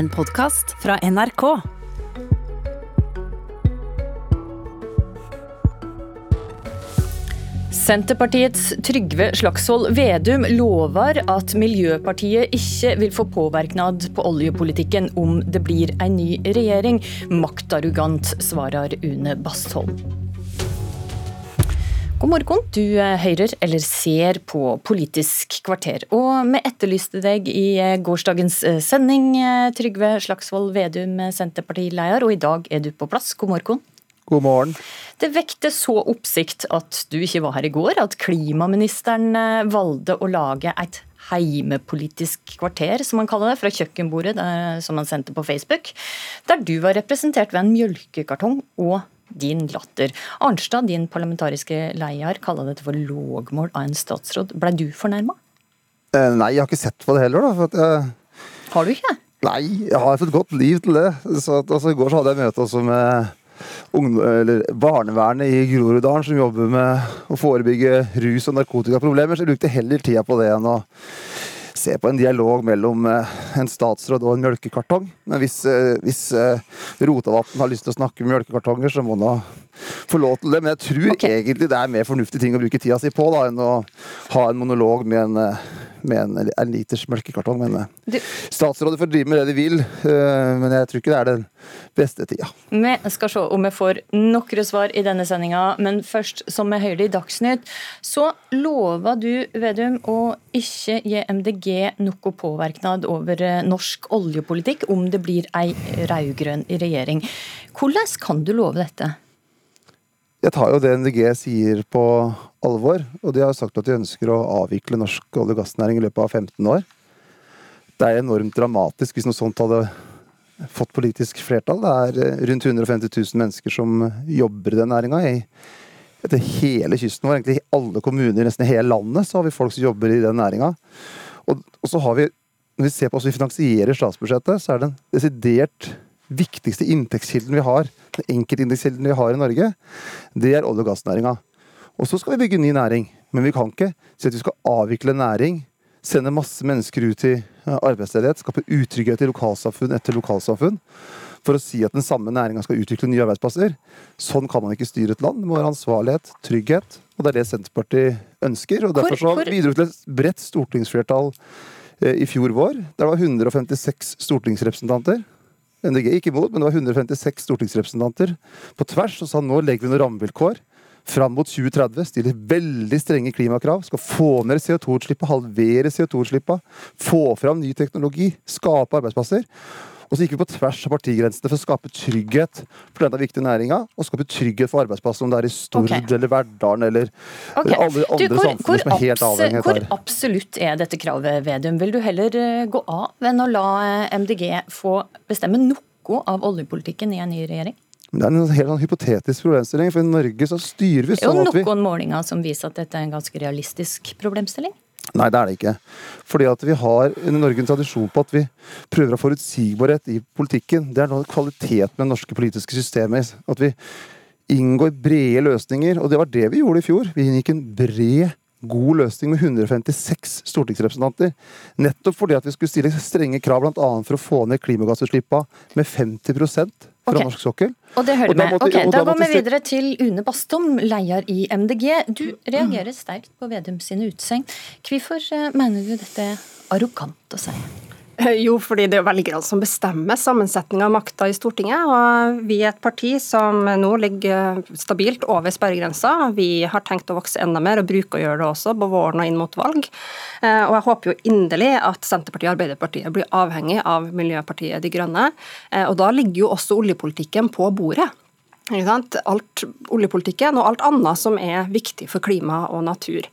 en podkast fra NRK. Senterpartiets Trygve Slagsvold Vedum lover at Miljøpartiet ikke vil få påvirkning på oljepolitikken om det blir en ny regjering. Maktarrogant, svarer Une Bastholm. God morgen, du hører eller ser på Politisk kvarter. Og vi etterlyste deg i gårsdagens sending, Trygve Slagsvold Vedum, Senterpartileder, og i dag er du på plass. God morgen. God morgen. Det vekte så oppsikt at du ikke var her i går, at klimaministeren valgte å lage et heimepolitisk kvarter, som han kaller det, fra kjøkkenbordet som han sendte på Facebook, der du var representert ved en mjølkekartong og din latter. Arnstad, din parlamentariske leder, kaller dette for lågmål av en statsråd. Blei du fornærma? Eh, nei, jeg har ikke sett på det heller, da. For at jeg... Har du ikke? Nei, jeg har et godt liv til det. Så at, altså, I går så hadde jeg møte også med eller barnevernet i Groruddalen som jobber med å forebygge rus- og narkotikaproblemer. Så jeg brukte heller tida på det enn å se på en dialog mellom en statsråd og en mjølkekartong. Men hvis, hvis Rotevatn har lyst til å snakke med mjølkekartonger, så må han få lov til det. Men jeg tror okay. egentlig det er mer fornuftige ting å bruke tida si på da, enn å ha en monolog med en med en, en liters melkekartong. Men du, statsrådet får drive med det de vil, men jeg tror ikke det er den beste tida. Vi skal se om vi får noen svar i denne sendinga, men først, som vi hørte i Dagsnytt, så lover du, Vedum, å ikke gi MDG noe påvirknad over norsk oljepolitikk om det blir ei rød-grønn regjering. Hvordan kan du love dette? Jeg tar jo det MDG sier på alvor, og de har sagt at de ønsker å avvikle norsk olje- og gassnæring i løpet av 15 år. Det er enormt dramatisk hvis noe sånt hadde fått politisk flertall. Det er rundt 150 000 mennesker som jobber i den næringa. Etter hele kysten vår, egentlig i alle kommuner i nesten hele landet, så har vi folk som jobber i den næringa. Og, og, så har vi, når vi ser på hvordan vi finansierer statsbudsjettet, så er den desidert viktigste inntektskilden vi har, den enkeltinntektskilden vi har i Norge, det er olje- og gassnæringa. Og så skal vi bygge ny næring. Men vi kan ikke si at vi skal avvikle næring, sende masse mennesker ut i arbeidsledighet, skape utrygghet i lokalsamfunn etter lokalsamfunn, for å si at den samme næringa skal utvikle nye arbeidsplasser. Sånn kan man ikke styre et land. Det må være ansvarlighet, trygghet. Og det er det Senterpartiet ønsker. og Derfor så bidro til et bredt stortingsflertall eh, i fjor vår. Der det var 156 stortingsrepresentanter MDG gikk imot, men det var 156 stortingsrepresentanter på tvers og sa nå legger vi noen rammevilkår fram mot 2030. Stiller veldig strenge klimakrav. Skal få ned CO2-utslippet, halvere CO2-utslippet. Få fram ny teknologi, skape arbeidsplasser. Og så gikk vi på tvers av partigrensene for å skape trygghet for denne viktige næringa. Og skape trygghet for arbeidsplasser, om det er i Stord okay. eller Verdalen eller okay. alle andre du, hvor, samfunn som er helt avhengig av. Hvor absolutt er dette kravet, Vedum? Vil du heller eh, gå av enn å la eh, MDG få bestemme noe av oljepolitikken i en ny regjering? Det er en helt sånn hypotetisk problemstilling. for I Norge så styrer vi sånn at vi Det er jo noen målinger som viser at dette er en ganske realistisk problemstilling? Nei, det er det ikke. Fordi at vi har i Norge en tradisjon på at vi prøver å ha forutsigbarhet i politikken. Det er noe av kvaliteten med det norske politiske systemet. At vi inngår brede løsninger. Og det var det vi gjorde i fjor. Vi inngikk en bred, god løsning med 156 stortingsrepresentanter. Nettopp fordi at vi skulle stille strenge krav bl.a. for å få ned klimagassutslippene med 50 fra okay. norsk sokkel. Og det hører vi. Ok, Da, da går vi videre til Une Bastholm, leder i MDG. Du reagerer sterkt på Vedum sine utsagn. Hvorfor eh, mener du dette er arrogant å si? Jo, fordi det er velgerne som bestemmer sammensetninga av makta i Stortinget. og Vi er et parti som nå ligger stabilt over sperregrensa. Vi har tenkt å vokse enda mer, og bruker å gjøre det også på våren og inn mot valg. Eh, og Jeg håper jo inderlig at Senterpartiet og Arbeiderpartiet blir avhengig av Miljøpartiet De Grønne. Eh, og Da ligger jo også oljepolitikken på bordet. Alt oljepolitikken og alt annet som er viktig for klima og natur.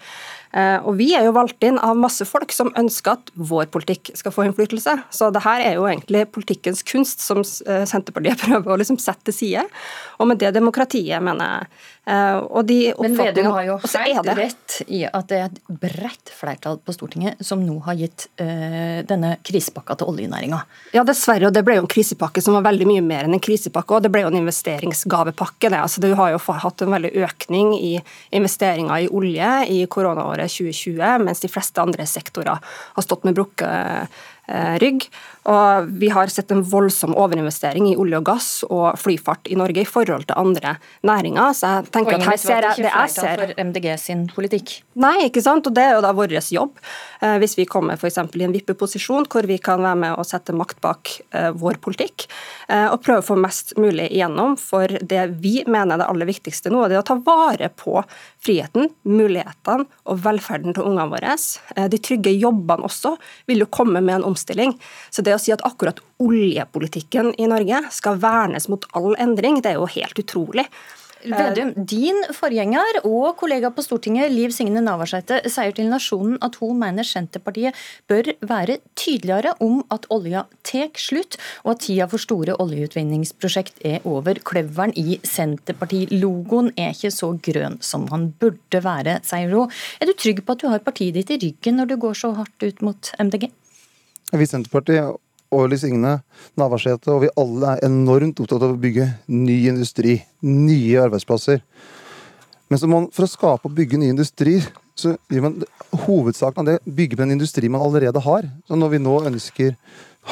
Eh, og Vi er jo valgt inn av masse folk som ønsker at vår politikk skal få innflytelse. Så det her er jo egentlig politikkens kunst som eh, Senterpartiet prøver å liksom sette til side. Og med det demokratiet, mener jeg. Eh, de Men Vedum har jo helt rett i at det er et bredt flertall på Stortinget som nå har gitt uh, denne krisepakka til oljenæringa. Ja, dessverre. Og det ble jo en krisepakke som var veldig mye mer enn en krisepakke. Og det ble jo en investeringsgavepakke. Det. Altså, du har jo hatt en veldig økning i investeringer i olje i koronaåret 2020, mens de fleste andre sektorer har stått med brukket rygg. Og vi har sett en voldsom overinvestering i olje og gass og flyfart i Norge i forhold til andre næringer. Så jeg tenker at her ser jeg det jeg ser. for MDG sin politikk? Nei, ikke sant. Og det er jo da vår jobb. Eh, hvis vi kommer f.eks. i en vippeposisjon hvor vi kan være med og sette makt bak eh, vår politikk, og prøve å få mest mulig igjennom for det vi mener er det aller viktigste nå, det er å ta vare på friheten, mulighetene og velferden til ungene våre. De trygge jobbene også vil jo komme med en omstilling omstilling. Så det å si at akkurat oljepolitikken i Norge skal vernes mot all endring, det er jo helt utrolig. Vedum, din forgjenger og kollega på Stortinget, Liv Signe Navarsete, sier til Nasjonen at hun mener Senterpartiet bør være tydeligere om at olja tar slutt, og at tida for store oljeutvinningsprosjekt er over. Kløveren i Senterparti-logoen er ikke så grønn som han burde være, sier hun. Er du trygg på at du har partiet ditt i ryggen når du går så hardt ut mot MDG? Vi i Senterpartiet og Liv Signe Navarsete og vi alle er enormt opptatt av å bygge ny industri, nye arbeidsplasser. Men man, for å skape og bygge ny industri, så gjør man hovedsaken av det bygge på en industri man allerede har. Så når vi nå ønsker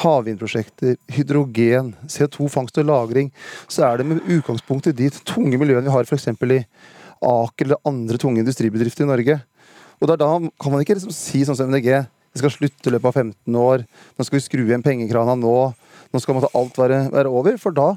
havvindprosjekter, hydrogen, CO2-fangst og -lagring, så er det med utgangspunkt i de tunge miljøene vi har f.eks. i Aker eller andre tunge industribedrifter i Norge. Og da kan man ikke liksom si sånn som MDG det skal slutte i løpet av 15 år. Nå skal vi skru igjen pengekrana nå. Nå skal alt være, være over. For da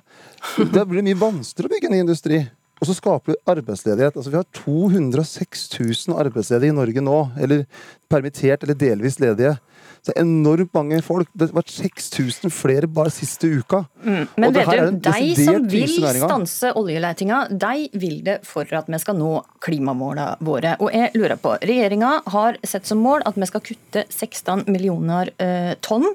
det blir det mye vanskeligere å bygge ny industri. Og så skaper vi arbeidsledighet. Altså, vi har 206 000 arbeidsledige i Norge nå. Eller permittert eller delvis ledige. Så enormt mange folk. Det vært 6000 flere bare siste uka. Mm. Men vet du, de som vil stanse oljeletinga, de vil det for at vi skal nå klimamåla våre. Og jeg lurer på, Regjeringa har sett som mål at vi skal kutte 16 millioner uh, tonn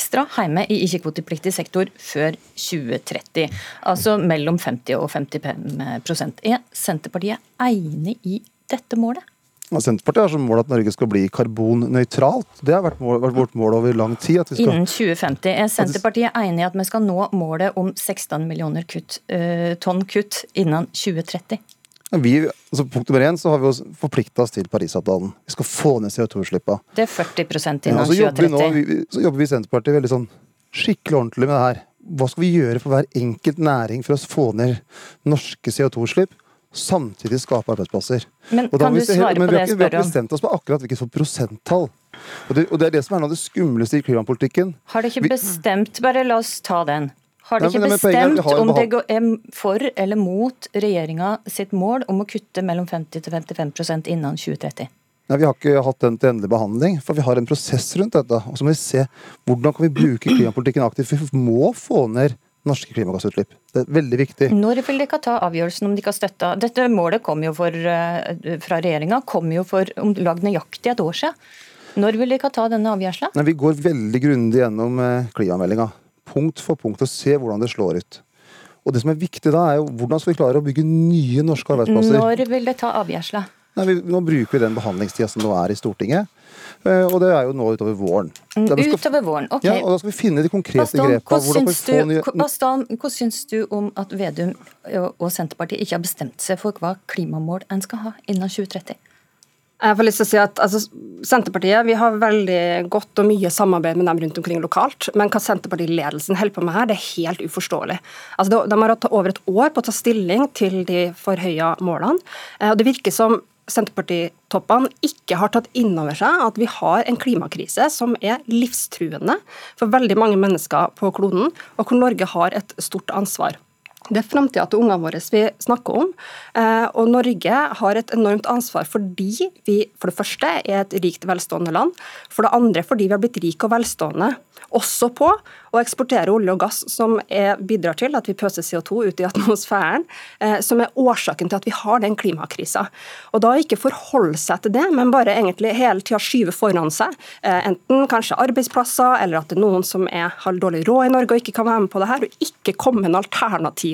ekstra hjemme i ikke-kvotepliktig sektor før 2030. Altså mellom 50 og 55% Er Senterpartiet enig i dette målet? Senterpartiet har som mål at Norge skal bli karbonnøytralt. Det har vært, mål, vært vårt mål over lang tid. Skal... Innen 2050. Er Senterpartiet enig i at vi skal nå målet om 16 millioner kutt, uh, tonn kutt innen 2030? Vi, altså punkt nummer én så har vi forplikta oss til Parisavtalen. Vi skal få ned CO2-utslippene. Det er 40 innen ja, 2030. Nå, vi, så jobber vi i Senterpartiet veldig sånn skikkelig ordentlig med det her. Hva skal vi gjøre for hver enkelt næring for å få ned norske CO2-utslipp? samtidig skape arbeidsplasser. Men kan du svare på det jeg spør om? Vi har ikke bestemt oss på akkurat hvilket prosenttall. Og det, og det, er det som er noe av det skumleste i klimapolitikken. Har dere ikke bestemt Bare la oss ta den. Har de ikke bestemt om det er for eller mot regjeringa sitt mål om å kutte mellom 50 til 55% innen 2030? Nei, Vi har ikke hatt den til endelig behandling, for vi har en prosess rundt dette. Og så må vi se hvordan kan vi bruke klimapolitikken aktivt. Vi må få ned norske klimagassutslipp. Det er veldig viktig. Når vil dere ta avgjørelsen om de ikke har støtta? Dette målet kom jo for, eh, fra regjeringa kom jo for om lag nøyaktig et år siden. Når vil dere ta denne avgjørelsen? Vi går veldig grundig gjennom eh, klimameldinga. Punkt for punkt, og se hvordan det slår ut. Og det som er viktig da, er jo hvordan skal vi klare å bygge nye norske arbeidsplasser. Når vil det ta avgjørelsen? Nå bruker vi den behandlingstida som nå er i Stortinget. Eh, og det er jo nå utover våren. Skal, utover våren, ok. Ja, og Da skal vi finne de konkrete grepene. Bastan, hva syns du om at Vedum og Senterpartiet ikke har bestemt seg for hva klimamål en skal ha innen 2030? Jeg får lyst til å si at altså, Senterpartiet vi har veldig godt og mye samarbeid med dem rundt omkring lokalt, men hva Senterparti-ledelsen holder på med her, det er helt uforståelig. Altså, de har hatt over et år på å ta stilling til de forhøya målene. Eh, og Det virker som Senterpartitoppene ikke har tatt inn over seg at vi har en klimakrise som er livstruende for veldig mange mennesker på kloden, og hvor Norge har et stort ansvar. Det er framtida til ungene våre vi snakker om. Eh, og Norge har et enormt ansvar fordi vi for det første er et rikt, velstående land. For det andre fordi vi har blitt rike og velstående også på å eksportere olje og gass, som er, bidrar til at vi pøser CO2 ut i atmosfæren, eh, som er årsaken til at vi har den klimakrisa. Og da ikke forholde seg til det, men bare egentlig hele tida skyve foran seg, eh, enten kanskje arbeidsplasser, eller at det er noen som er, har dårlig råd i Norge og ikke kan være med på det her, og ikke komme med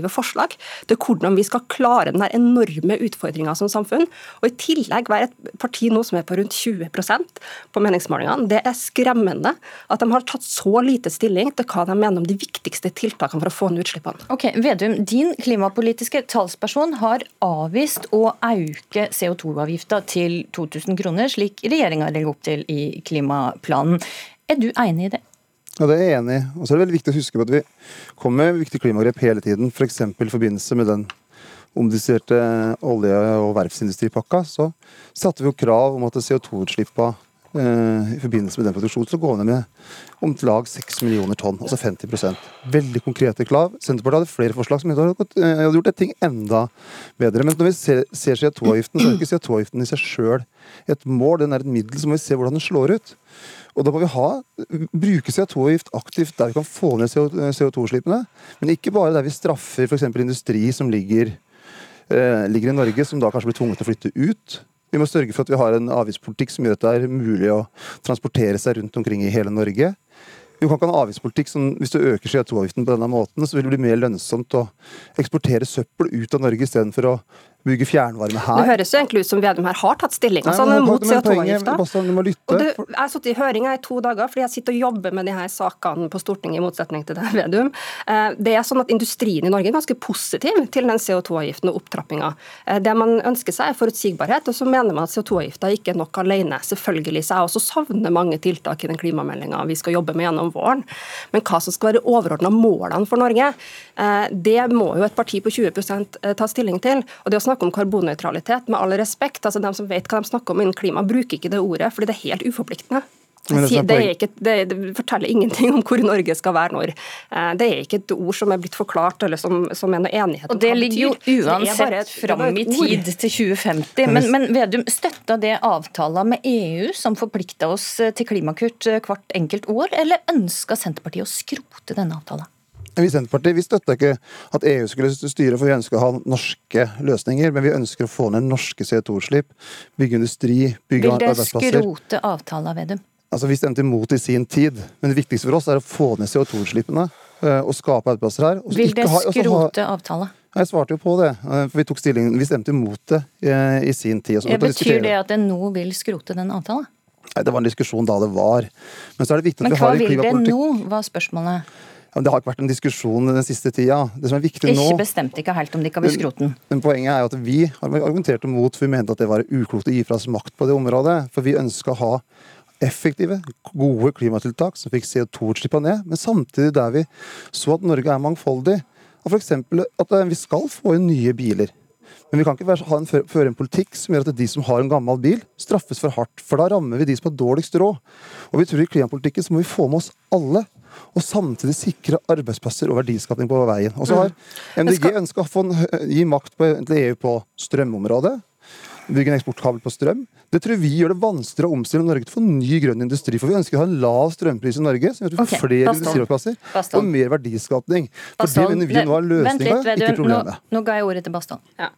alternative forslag til hvordan vi skal klare den enorme utfordringa som samfunn. Og i tillegg være et parti nå som er på rundt 20% på meningsmålingene. Det er skremmende at de har tatt så lite stilling til hva de mener om de viktigste tiltakene for å få ned utslippene. Ok, Vedum, din klimapolitiske talsperson har avvist å øke CO2-avgifta til 2000 kroner, slik regjeringa legger opp til i klimaplanen. Er du enig i det? Ja, det er jeg enig i. Og så er det veldig viktig å huske på at vi kommer med viktige klimagrep hele tiden. F.eks. i forbindelse med den omdiserte olje- og verftsindustripakka, så satte vi jo krav om at CO2-utslippa eh, i forbindelse med den produksjonen så går ned med om lag 6 millioner tonn, altså 50% Veldig konkrete krav. Senterpartiet hadde flere forslag som eh, hadde gjort et ting enda bedre. Men når vi ser, ser CO2-avgiften, så er ikke CO2-avgiften i seg sjøl et mål. Den er et middel, så må vi se hvordan den slår ut. Og da må vi ha, bruke CO2-avgift aktivt der vi kan få ned CO2-utslippene. Men ikke bare der vi straffer f.eks. industri som ligger, eh, ligger i Norge, som da kanskje blir tvunget til å flytte ut. Vi må sørge for at vi har en avgiftspolitikk som gjør at det er mulig å transportere seg rundt omkring i hele Norge. Vi kan ikke ha en avgiftspolitikk som hvis du øker CO2-avgiften på denne måten, så vil det bli mer lønnsomt å eksportere søppel ut av Norge istedenfor å bygge fjernvarme her. Det høres jo egentlig ut som Vedum her har tatt stilling. Altså, Nei, er mot CO2-avgifta. Jeg har sittet i høringa i to dager fordi jeg sitter og jobber med de her sakene på Stortinget, i motsetning til deg, Vedum. Eh, det er sånn at Industrien i Norge er ganske positiv til den CO2-avgiften og opptrappinga. Eh, det man ønsker seg er forutsigbarhet, og så mener man at CO2-avgifta ikke er nok alene. Selvfølgelig. Så jeg også savner mange tiltak i den klimameldinga vi skal jobbe med gjennom våren. Men hva som skal være overordna målene for Norge, eh, det må jo et parti på 20% ta stilling til. og det å snakke snakke om karbonnøytralitet, med all respekt, altså de som vet hva de snakker om innen klima, bruker ikke det ordet, fordi det er helt uforpliktende. Det, det, ikke, det, det, forteller ingenting om hvor Norge skal være når. Eh, det er ikke et ord som er blitt forklart, eller som, som er noe enighet om. Og Det ligger jo uansett fram i tid til 2050. Men, men Vedum, støtta det avtala med EU som forplikta oss til klimakutt hvert enkelt år, eller ønska Senterpartiet å skrote denne avtalen? Vi i Senterpartiet vi støtta ikke at EU skulle styre, for vi ønsker å ha norske løsninger. Men vi ønsker å få ned norske CO2-utslipp, bygge industri, bygge arbeidsplasser. Vil det skrote avtalen, Vedum? Altså, Vi stemte imot i sin tid, men det viktigste for oss er å få ned CO2-utslippene eh, og skape arbeidsplasser her. Vil det skrote avtalen? Jeg svarte jo på det. Eh, for Vi tok stillingen, vi stemte imot det eh, i sin tid. Det betyr det at en nå vil skrote den avtalen? Nei, Det var en diskusjon da det var. Men så er det viktig at Men vi har en klimapolitikk Men hva vil det nå, var spørsmålet? Det har ikke vært en diskusjon den siste tida. Det som er viktig ikke nå... Ikke bestemte ikke helt om de kan bli skroten. Men poenget er jo at vi har argumentert mot, for vi mente at det var uklokt å gi fra oss makt på det området. For vi ønska å ha effektive, gode klimatiltak som fikk CO2-utslippene ned, men samtidig der vi så at Norge er mangfoldig. F.eks. at eh, vi skal få inn nye biler. Men vi kan ikke ha en, føre en politikk som gjør at de som har en gammel bil, straffes for hardt. For da rammer vi de som har dårligst råd. Og vi tror i klimapolitikken så må vi få med oss alle og samtidig sikre arbeidsplasser og verdiskapning på veien. Og så har mm. MDG ønska å få gi makt på, til EU på strømområdet. Bygge en eksportkabel på strøm. Det tror vi gjør det vanskeligere å omstille Norge til å få ny grønn industri. For vi ønsker å ha en lav strømpris i Norge, som gjør at vi får okay, flere industriarbeidsplasser og mer verdiskapning. For det mener vi nå er løsninga, ikke problemet. Nå, nå ga jeg ordet til Baston. Ja.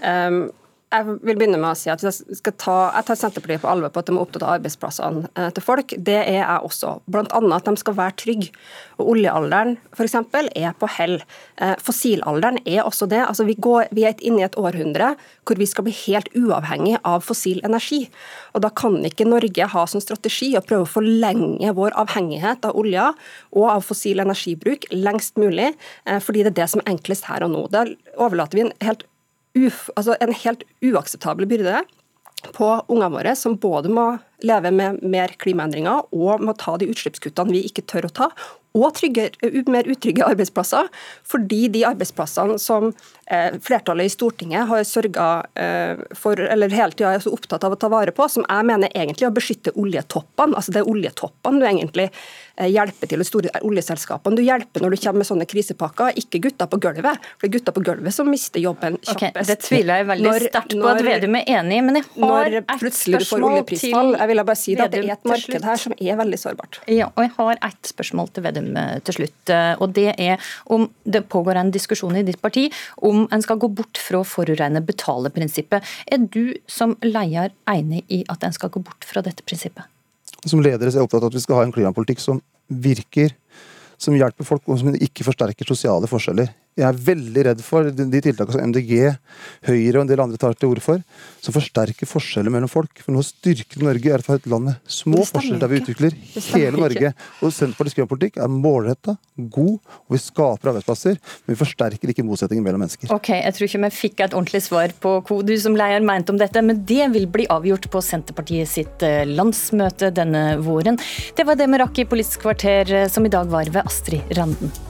Um, jeg vil begynne med å si at jeg, skal ta, jeg tar Senterpartiet på alvor på at de er opptatt av arbeidsplassene eh, til folk. Det er jeg også. Annet at de skal være trygge. Og Oljealderen f.eks. er på hell. Eh, fossilalderen er også det. Altså, vi, går, vi er inne i et århundre hvor vi skal bli helt uavhengig av fossil energi. Og Da kan ikke Norge ha som strategi å prøve å forlenge vår avhengighet av olja og av fossil energibruk lengst mulig, eh, fordi det er det som er enklest her og nå. Da overlater vi en helt uf, altså en helt uakseptabel byrde på ungene våre, som både må leve med mer klimaendringer og må ta de utslippskuttene vi ikke tør å ta, og trygge, mer utrygge arbeidsplasser. Fordi de arbeidsplassene som eh, flertallet i Stortinget har sørga eh, for, eller hele tida er så opptatt av å ta vare på, som jeg mener egentlig å beskytte oljetoppene. Altså det er oljetoppene du egentlig eh, hjelper til, de store oljeselskapene. Du hjelper når du kommer med sånne krisepakker, ikke gutta på gulvet. For det er gutta på gulvet som mister jobben kjappest. Okay, det tviler jeg veldig sterkt på at Vedum er enig i, men jeg har et spørsmål til Jeg vil bare si det, at det er et marked her som er veldig sårbart. Ja, og jeg har et spørsmål til Vedum eh, til slutt. Eh, og Det er om det pågår en diskusjon i ditt parti om en skal gå bort fra forurene betale-prinsippet. Er du som leder enig i at en skal gå bort fra dette prinsippet? Som leder er jeg opptatt av at vi skal ha en klimapolitikk som virker, som hjelper folk, og som ikke forsterker sosiale forskjeller Jeg er veldig redd for de tiltakene som MDG, Høyre og en del andre tar til orde for, som forsterker forskjeller mellom folk. For noe av styrken i Norge er at vi har et land med små forskjeller der vi utvikler hele Norge. ikke. Og Senterpartiets klimapolitikk er målretta, god, og vi skaper arbeidsplasser, men vi forsterker ikke motsetningen mellom mennesker. Ok, Jeg tror ikke vi fikk et ordentlig svar på hva du som leder mente om dette, men det vil bli avgjort på Senterpartiet sitt eh, landsmøte denne våren. Det var det vi rakk i Politisk kvarter, eh, som i dag var ved Astrid Randen.